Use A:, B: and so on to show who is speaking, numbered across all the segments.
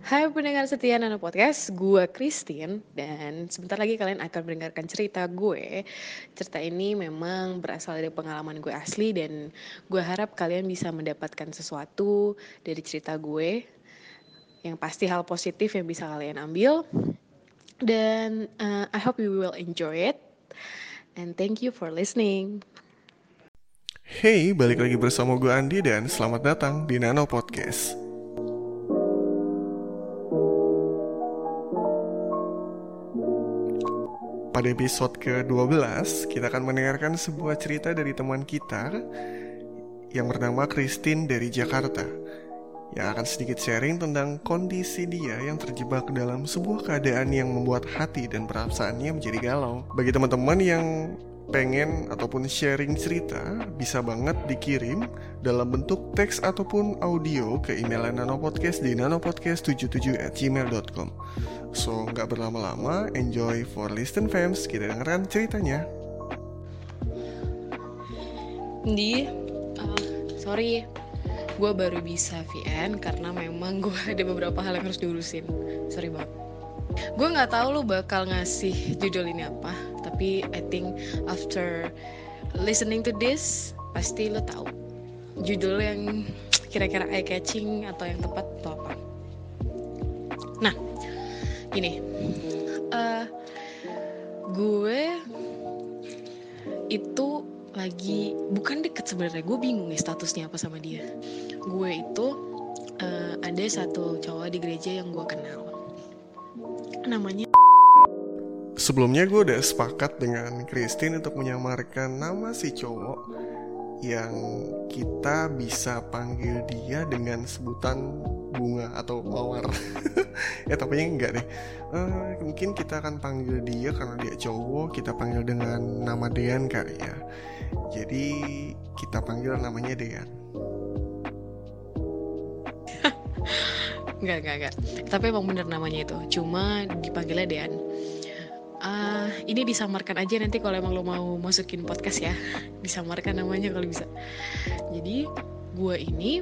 A: Hai pendengar setia Nano Podcast, gue Christine dan sebentar lagi kalian akan mendengarkan cerita gue. Cerita ini memang berasal dari pengalaman gue asli dan gue harap kalian bisa mendapatkan sesuatu dari cerita gue yang pasti hal positif yang bisa kalian ambil. Dan uh, I hope you will enjoy it. And thank you for listening.
B: Hey, balik lagi bersama gue Andi dan selamat datang di Nano Podcast. Pada episode ke-12, kita akan mendengarkan sebuah cerita dari teman kita yang bernama Christine dari Jakarta yang akan sedikit sharing tentang kondisi dia yang terjebak dalam sebuah keadaan yang membuat hati dan perasaannya menjadi galau. Bagi teman-teman yang pengen ataupun sharing cerita bisa banget dikirim dalam bentuk teks ataupun audio ke email nanopodcast di nanopodcast77 at gmail.com So nggak berlama-lama, enjoy for listen fams, kita dengeran ceritanya
A: Di, uh, sorry, gue baru bisa VN karena memang gue ada beberapa hal yang harus diurusin. Sorry banget. Gue nggak tahu lo bakal ngasih judul ini apa, tapi I think after listening to this pasti lo tahu judul yang kira-kira eye catching atau yang tepat atau apa. Nah, gini, uh, gue itu lagi bukan deket sebenarnya gue bingung nih statusnya apa sama dia. Gue itu uh, ada satu cowok di gereja yang gue kenal. Namanya
B: Sebelumnya gue udah sepakat dengan Christine untuk menyamarkan nama si cowok yang kita bisa panggil dia dengan sebutan bunga atau mawar. ya tapi enggak deh. Uh, mungkin kita akan panggil dia karena dia cowok, kita panggil dengan nama Dean kali ya. Jadi kita panggil namanya Dean.
A: Enggak, enggak, enggak. Tapi emang bener namanya itu. Cuma dipanggilnya Dean. Uh, ini disamarkan aja nanti kalau emang lo mau masukin podcast ya. Disamarkan namanya kalau bisa. Jadi gue ini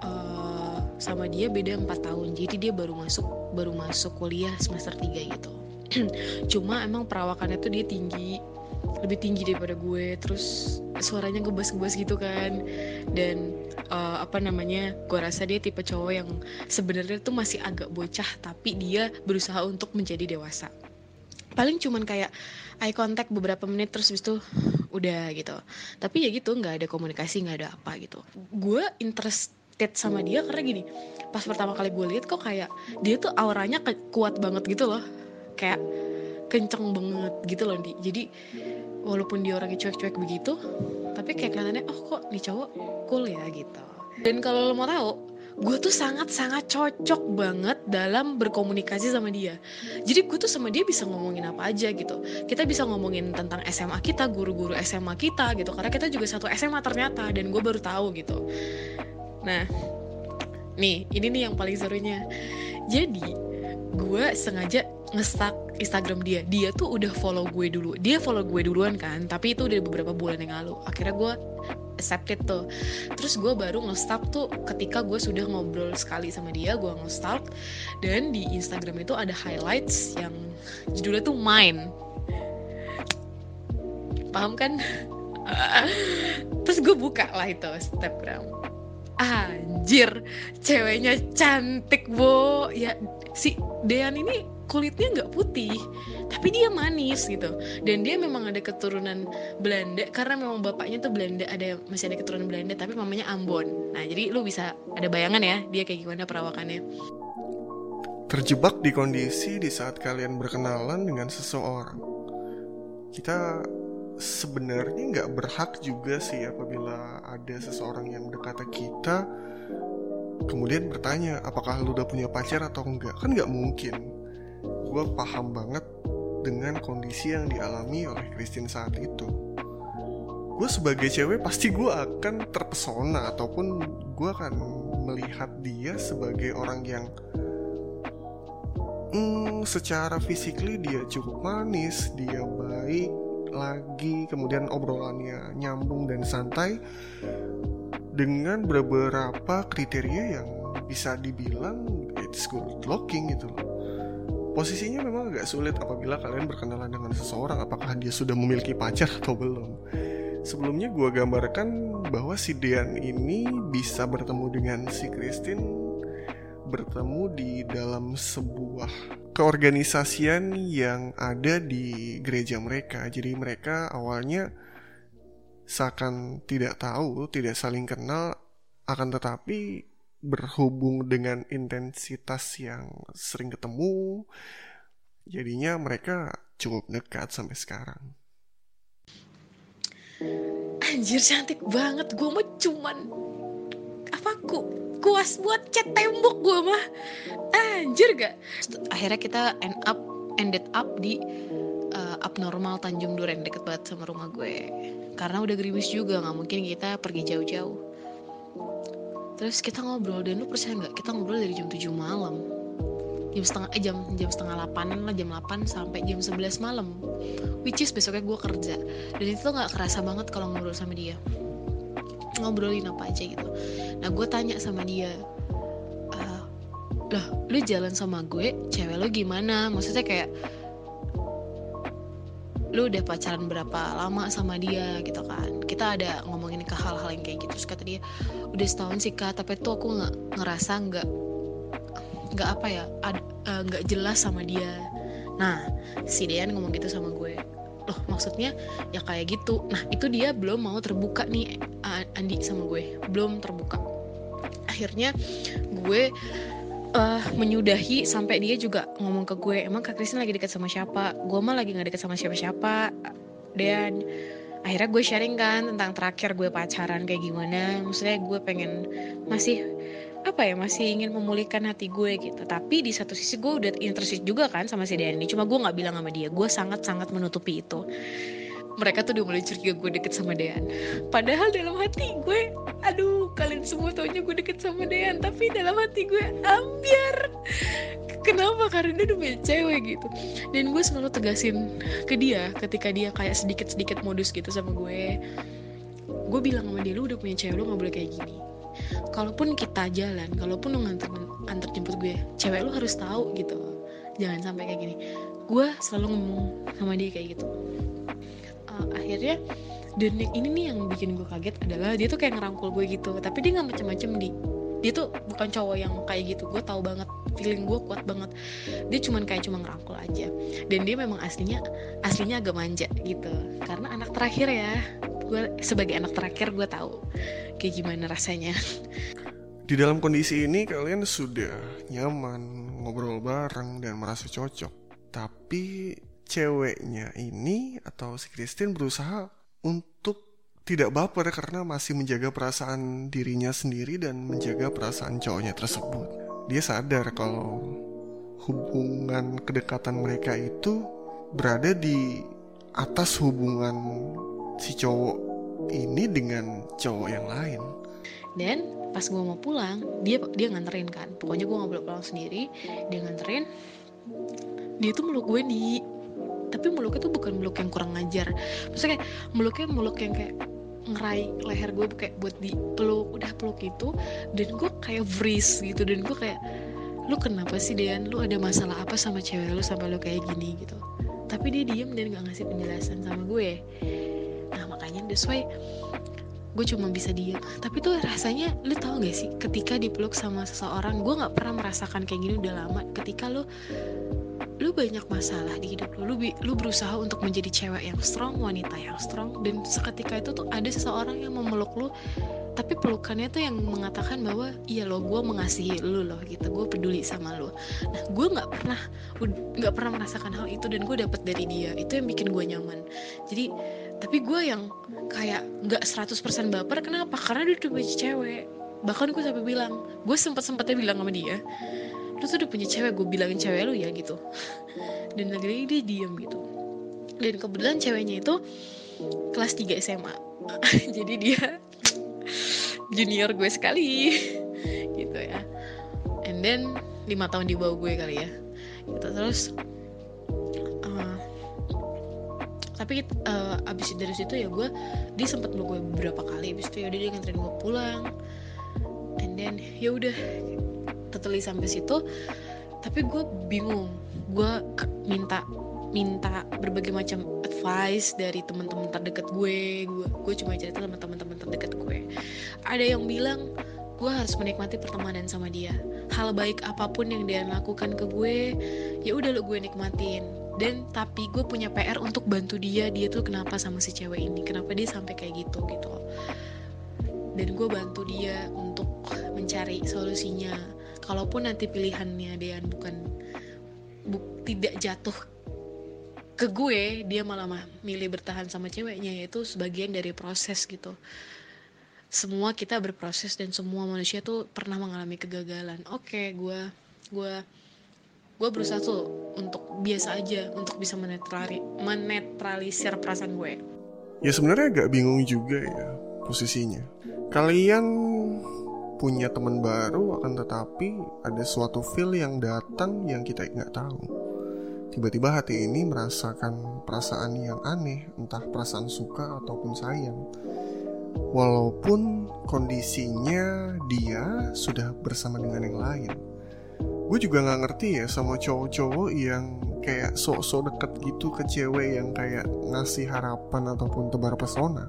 A: uh, sama dia beda 4 tahun. Jadi dia baru masuk baru masuk kuliah semester 3 gitu. Cuma emang perawakannya tuh dia tinggi lebih tinggi daripada gue terus suaranya ngebas-ngebas gitu kan dan uh, apa namanya gue rasa dia tipe cowok yang sebenarnya tuh masih agak bocah tapi dia berusaha untuk menjadi dewasa paling cuman kayak eye contact beberapa menit terus habis itu udah gitu. Tapi ya gitu nggak ada komunikasi nggak ada apa gitu. Gue interested sama dia karena gini pas pertama kali gue lihat kok kayak dia tuh auranya kuat banget gitu loh. Kayak kenceng banget gitu loh di jadi walaupun dia orangnya cuek-cuek begitu tapi kayak kelihatannya oh kok nih cowok cool ya? gitu. Dan kalau lo mau tahu gue tuh sangat-sangat cocok banget dalam berkomunikasi sama dia. Jadi gue tuh sama dia bisa ngomongin apa aja gitu. Kita bisa ngomongin tentang SMA kita guru-guru SMA kita gitu. Karena kita juga satu SMA ternyata dan gue baru tahu gitu. Nah nih ini nih yang paling serunya. Jadi gue sengaja ngestak Instagram dia. Dia tuh udah follow gue dulu. Dia follow gue duluan kan tapi itu udah beberapa bulan yang lalu. Akhirnya gue accepted tuh. Terus gue baru nge-stalk tuh ketika gue sudah ngobrol sekali sama dia gue nge-stalk dan di Instagram itu ada highlights yang judulnya tuh mine. Paham kan? Terus gue buka lah itu Instagram. Anjir ceweknya cantik bo. Ya si Dean ini kulitnya nggak putih tapi dia manis gitu. Dan dia memang ada keturunan Belanda karena memang bapaknya tuh Belanda ada masih ada keturunan Belanda tapi mamanya Ambon. Nah jadi lu bisa ada bayangan ya dia kayak gimana perawakannya.
B: Terjebak di kondisi di saat kalian berkenalan dengan seseorang. Kita sebenarnya nggak berhak juga sih apabila ada seseorang yang mendekati kita kemudian bertanya apakah lu udah punya pacar atau enggak? Kan nggak mungkin gue paham banget dengan kondisi yang dialami oleh Christine saat itu. Gue sebagai cewek pasti gue akan terpesona ataupun gue akan melihat dia sebagai orang yang hmm, secara physically dia cukup manis, dia baik lagi, kemudian obrolannya nyambung dan santai dengan beberapa kriteria yang bisa dibilang it's good looking gitu loh posisinya memang agak sulit apabila kalian berkenalan dengan seseorang. Apakah dia sudah memiliki pacar atau belum? Sebelumnya gue gambarkan bahwa si Dean ini bisa bertemu dengan si Christine bertemu di dalam sebuah keorganisasian yang ada di gereja mereka. Jadi mereka awalnya seakan tidak tahu tidak saling kenal akan tetapi berhubung dengan intensitas yang sering ketemu, jadinya mereka cukup dekat sampai sekarang.
A: Anjir cantik banget, gue mah cuman apa ku kuas buat cat tembok gue mah. Anjir gak? Akhirnya kita end up ended up di uh, abnormal Tanjung Duren deket banget sama rumah gue. Karena udah gerimis juga nggak mungkin kita pergi jauh-jauh terus kita ngobrol dan lu percaya nggak? Kita ngobrol dari jam 7 malam. Jam setengah eh, jam jam setengah 8 lah jam 8 sampai jam 11 malam. Which is besoknya gue kerja. Dan itu nggak kerasa banget kalau ngobrol sama dia. Ngobrolin apa aja gitu. Nah gue tanya sama dia uh, lah lu jalan sama gue cewek lu gimana? Maksudnya kayak lu udah pacaran berapa lama sama dia? Gitu kan. Kita ada ngomongin ke hal-hal yang kayak gitu. Terus kata dia udah setahun sih kak tapi tuh aku nggak ngerasa nggak nggak apa ya eh, nggak uh, jelas sama dia. Nah si Dean ngomong gitu sama gue. Loh maksudnya ya kayak gitu. Nah itu dia belum mau terbuka nih Andi sama gue. Belum terbuka. Akhirnya gue uh, menyudahi sampai dia juga ngomong ke gue emang kak Kristin lagi dekat sama siapa? Gue mah lagi nggak dekat sama siapa-siapa dan akhirnya gue sharing kan tentang terakhir gue pacaran kayak gimana. Maksudnya gue pengen masih apa ya masih ingin memulihkan hati gue gitu. Tapi di satu sisi gue udah interested juga kan sama si Dani. Cuma gue nggak bilang sama dia. Gue sangat sangat menutupi itu mereka tuh udah mulai curiga gue deket sama Dean. Padahal dalam hati gue aduh kalian semua taunya gue deket sama Dean. Tapi dalam hati gue ambiar. Kenapa? Karena dia udah punya cewek gitu. Dan gue selalu tegasin ke dia ketika dia kayak sedikit-sedikit modus gitu sama gue. Gue bilang sama dia lu udah punya cewek lu gak boleh kayak gini. Kalaupun kita jalan kalaupun lu nganter antar jemput gue cewek lu harus tahu gitu. Jangan sampai kayak gini. Gue selalu ngomong sama dia kayak gitu akhirnya dan yang ini nih yang bikin gue kaget adalah dia tuh kayak ngerangkul gue gitu. Tapi dia nggak macem-macem di. Dia tuh bukan cowok yang kayak gitu. Gue tahu banget feeling gue kuat banget. Dia cuman kayak cuma ngerangkul aja. Dan dia memang aslinya aslinya agak manja gitu. Karena anak terakhir ya. Gue sebagai anak terakhir gue tahu kayak gimana rasanya.
B: Di dalam kondisi ini kalian sudah nyaman ngobrol bareng dan merasa cocok. Tapi ceweknya ini atau si Christine berusaha untuk tidak baper karena masih menjaga perasaan dirinya sendiri dan menjaga perasaan cowoknya tersebut. Dia sadar kalau hubungan kedekatan mereka itu berada di atas hubungan si cowok ini dengan cowok yang lain.
A: Dan pas gue mau pulang, dia dia nganterin kan. Pokoknya gue nggak boleh pulang sendiri, dia nganterin. Dia tuh meluk gue di tapi meluknya tuh bukan meluk yang kurang ngajar maksudnya kayak meluknya meluk yang kayak ngerai leher gue kayak buat di peluk udah peluk itu dan gue kayak freeze gitu. Dan gue kayak lu kenapa sih Dean? Lu ada masalah apa sama cewek lu sampai lu kayak gini? Gitu. Tapi dia diem dan gak ngasih penjelasan sama gue. Nah makanya that's why gue cuma bisa diam tapi tuh rasanya lu tau gak sih ketika dipeluk sama seseorang gue nggak pernah merasakan kayak gini udah lama. Ketika lu lu banyak masalah di hidup lu, lu, lu berusaha untuk menjadi cewek yang strong, wanita yang strong, dan seketika itu tuh ada seseorang yang memeluk lu, tapi pelukannya tuh yang mengatakan bahwa iya lo gue mengasihi lu loh gitu, gue peduli sama lu. Nah gue nggak pernah nggak pernah merasakan hal itu dan gue dapet dari dia, itu yang bikin gue nyaman. Jadi tapi gue yang kayak nggak 100% baper kenapa? Karena dia punya cewek. Bahkan gue sampai bilang, gue sempat sempatnya bilang sama dia, tuh udah punya cewek gue bilangin cewek lu ya gitu. Dan lagi-lagi dia diem gitu. Dan kebetulan ceweknya itu kelas 3 SMA jadi dia junior gue sekali gitu ya. And then lima tahun di bawah gue kali ya gitu. Terus uh, tapi uh, abis dari situ ya gue dia meluk gue beberapa kali. Abis itu ya udah dia nganterin gue pulang. And then ya udah totally sampai situ. Tapi gue bingung. Gue minta minta berbagai macam advice dari teman-teman terdekat gue. Gue gue cuma cerita sama teman-teman terdekat gue. Ada yang bilang gue harus menikmati pertemanan sama dia. Hal baik apa pun yang dia lakukan ke gue ya udah lo gue nikmatin. Dan tapi gue punya PR untuk bantu dia. Dia tuh kenapa sama si cewek ini? Kenapa dia sampai kayak gitu gitu dan gue bantu dia untuk mencari solusinya kalaupun nanti pilihannya dia bukan bu, tidak jatuh ke gue dia malah milih bertahan sama ceweknya yaitu sebagian dari proses gitu. Semua kita berproses dan semua manusia tuh pernah mengalami kegagalan. Oke okay, gue gue gue berusaha tuh untuk biasa aja untuk bisa menetrali, menetralisir perasaan gue.
B: Ya sebenarnya agak bingung juga ya posisinya. Kalian punya teman baru akan tetapi ada suatu feel yang datang yang kita nggak tahu Tiba-tiba hati ini merasakan perasaan yang aneh, entah perasaan suka ataupun sayang. Walaupun kondisinya dia sudah bersama dengan yang lain. Gue juga gak ngerti ya sama cowok-cowok yang kayak sok-sok deket gitu ke cewek yang kayak ngasih harapan ataupun tebar pesona.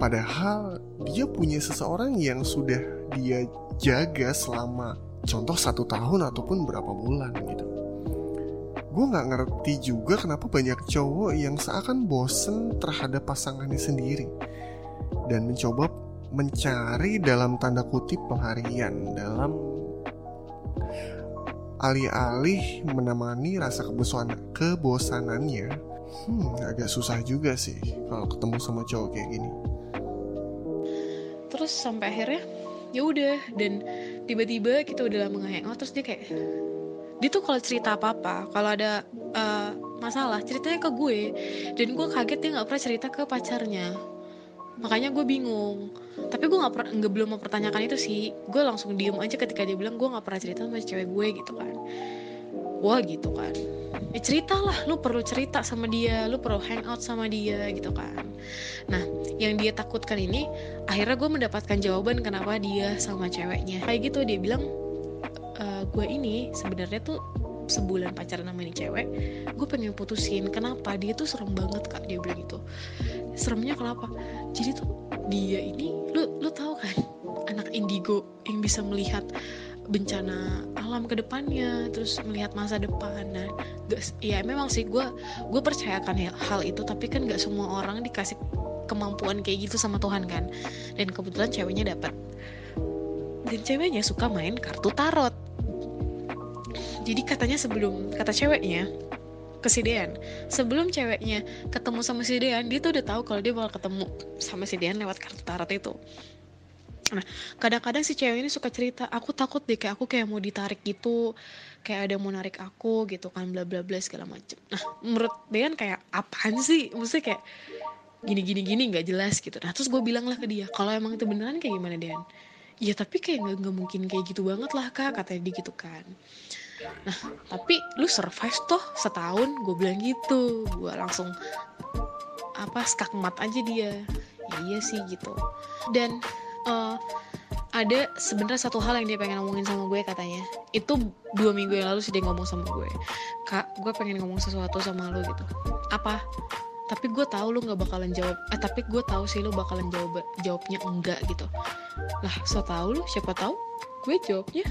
B: Padahal dia punya seseorang yang sudah dia jaga selama contoh satu tahun ataupun berapa bulan gitu. Gue nggak ngerti juga kenapa banyak cowok yang seakan bosen terhadap pasangannya sendiri dan mencoba mencari dalam tanda kutip pelarian dalam alih-alih menemani rasa kebosanan kebosanannya. Hmm agak susah juga sih kalau ketemu sama cowok kayak gini
A: terus sampai akhirnya ya udah dan tiba-tiba kita udah lama nge terus dia kayak dia tuh kalau cerita apa apa kalau ada uh, masalah ceritanya ke gue dan gue kaget dia nggak pernah cerita ke pacarnya. Makanya gue bingung. Tapi gue nggak nggak belum mempertanyakan itu sih. Gue langsung diem aja ketika dia bilang gue nggak pernah cerita sama cewek gue gitu kan wah gitu kan. Ya ceritalah lu perlu cerita sama dia lu perlu hangout sama dia gitu kan. Nah yang dia takutkan ini akhirnya gue mendapatkan jawaban kenapa dia sama ceweknya. Kayak gitu dia bilang uh, gue ini sebenarnya tuh sebulan pacaran sama ini cewek gue pengen putusin kenapa dia tuh serem banget kak dia bilang gitu. Seremnya kenapa? Jadi tuh dia ini lu lu tahu kan anak indigo yang bisa melihat bencana alam ke depannya terus melihat masa depan. Nah gak, ya memang sih gue gue percayakan hal, hal itu tapi kan gak semua orang dikasih kemampuan kayak gitu sama Tuhan kan? Dan kebetulan ceweknya dapat dan ceweknya suka main kartu tarot. Jadi katanya sebelum kata ceweknya ke sebelum ceweknya ketemu sama si Dean dia tuh udah tahu kalau dia bakal ketemu sama si Dean lewat kartu tarot itu nah kadang-kadang si cewek ini suka cerita aku takut deh kayak aku kayak mau ditarik gitu kayak ada mau narik aku gitu kan bla bla bla segala macem. Nah menurut Dean kayak apaan sih? Maksudnya kayak gini gini gini nggak jelas gitu. Nah terus gue bilang lah ke dia kalau emang itu beneran kayak gimana Dean? Ya tapi kayak nggak mungkin kayak gitu banget lah kak katanya dia gitu kan. Nah tapi lu survive toh setahun gue bilang gitu. Gue langsung apa skakmat aja dia. Ya iya sih gitu. Dan uh, ada sebenarnya satu hal yang dia pengen ngomongin sama gue katanya. Itu dua minggu yang lalu sih dia ngomong sama gue. Kak gue pengen ngomong sesuatu sama lo gitu. Apa? Tapi gue tahu lu nggak bakalan jawab. Eh tapi gue tahu sih lu bakalan jawab jawabnya enggak gitu. Lah so tau lu siapa tahu gue jawabnya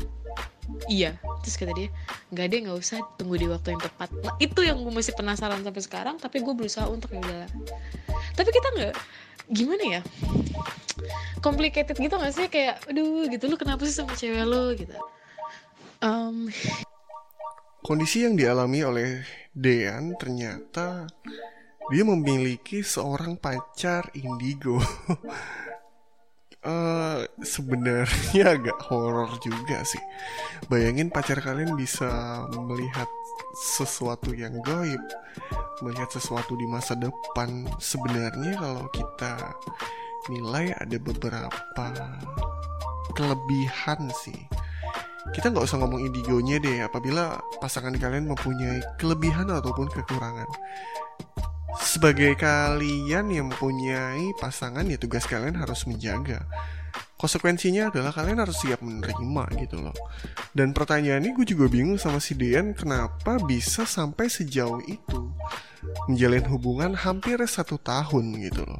A: iya. Terus kata dia nggak deh nggak usah tunggu di waktu yang tepat. Nah itu yang gue masih penasaran sampai sekarang tapi gue berusaha untuk udahlah tapi kita nggak gimana ya complicated gitu gak sih? Kayak aduh gitu. Lu kenapa sih sama cewek lo gitu. Um...
B: kondisi yang dialami oleh Dean ternyata dia memiliki seorang pacar indigo. Uh, sebenarnya agak horor juga sih. Bayangin pacar kalian bisa melihat sesuatu yang gaib, melihat sesuatu di masa depan. Sebenarnya kalau kita nilai ada beberapa kelebihan sih. Kita nggak usah ngomong indigonya deh apabila pasangan kalian mempunyai kelebihan ataupun kekurangan sebagai kalian yang mempunyai pasangan ya tugas kalian harus menjaga konsekuensinya adalah kalian harus siap menerima gitu loh. Dan pertanyaannya gue juga bingung sama si Dean kenapa bisa sampai sejauh itu menjalin hubungan hampir satu tahun gitu loh.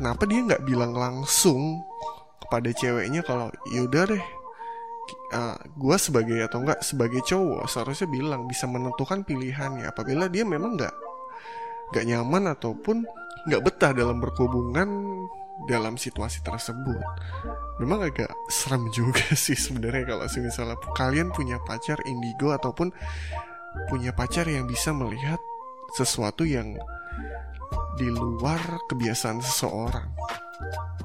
B: Kenapa dia nggak bilang langsung kepada ceweknya kalau yaudah deh uh, gue sebagai atau enggak sebagai cowok seharusnya bilang bisa menentukan pilihannya. Apabila dia memang nggak nggak nyaman ataupun nggak betah dalam berhubungan dalam situasi tersebut memang agak serem juga sih sebenarnya kalau misalnya kalian punya pacar indigo ataupun punya pacar yang bisa melihat sesuatu yang di luar kebiasaan seseorang.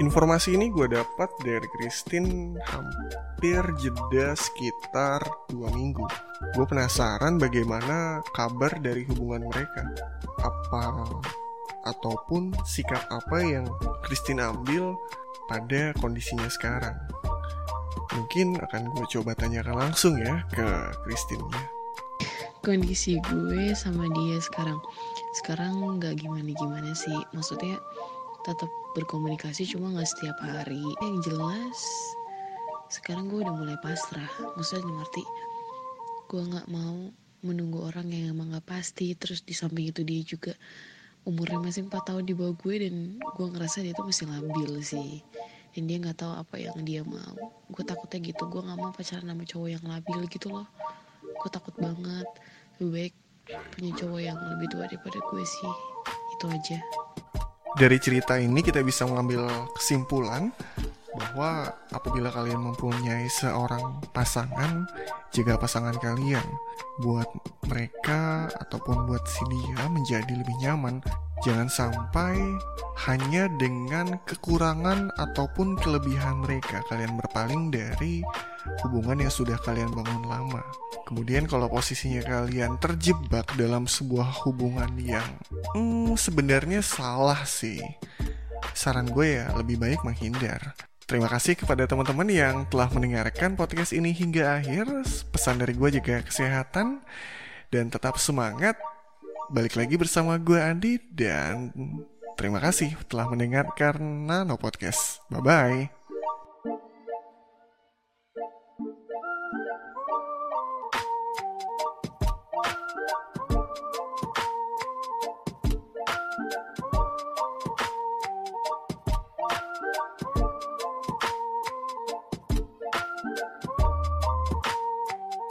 B: Informasi ini gue dapat dari Christine hampir jeda sekitar dua minggu. Gue penasaran bagaimana kabar dari hubungan mereka. Apa ataupun sikap apa yang Christine ambil pada kondisinya sekarang. Mungkin akan gue coba tanyakan langsung ya ke Christine ya.
A: Kondisi gue sama dia sekarang, sekarang nggak gimana-gimana sih. Maksudnya tetap berkomunikasi cuma nggak setiap hari. Yang jelas sekarang gue udah mulai pasrah. Maksudnya ngerti, gue nggak mau menunggu orang yang emang nggak pasti. Terus di samping itu dia juga umurnya masih 4 tahun di bawah gue dan gue ngerasa dia tuh masih labil sih. Dan dia nggak tahu apa yang dia mau. Gue takutnya gitu gue nggak mau pacaran sama cowok yang labil gitu loh. Gue takut banget. Lebih baik punya cowok yang lebih tua daripada gue sih. Itu aja.
B: Dari cerita ini kita bisa mengambil kesimpulan bahwa apabila kalian mempunyai seorang pasangan, jaga pasangan kalian buat mereka ataupun buat si dia menjadi lebih nyaman. Jangan sampai hanya dengan kekurangan ataupun kelebihan mereka kalian berpaling dari hubungan yang sudah kalian bangun lama. Kemudian kalau posisinya kalian terjebak dalam sebuah hubungan yang hmm, sebenarnya salah sih. Saran gue ya lebih baik menghindar. Terima kasih kepada teman-teman yang telah mendengarkan podcast ini hingga akhir. Pesan dari gue juga kesehatan dan tetap semangat. Balik lagi bersama gue Andi dan terima kasih telah mendengarkan Nano Podcast. Bye-bye.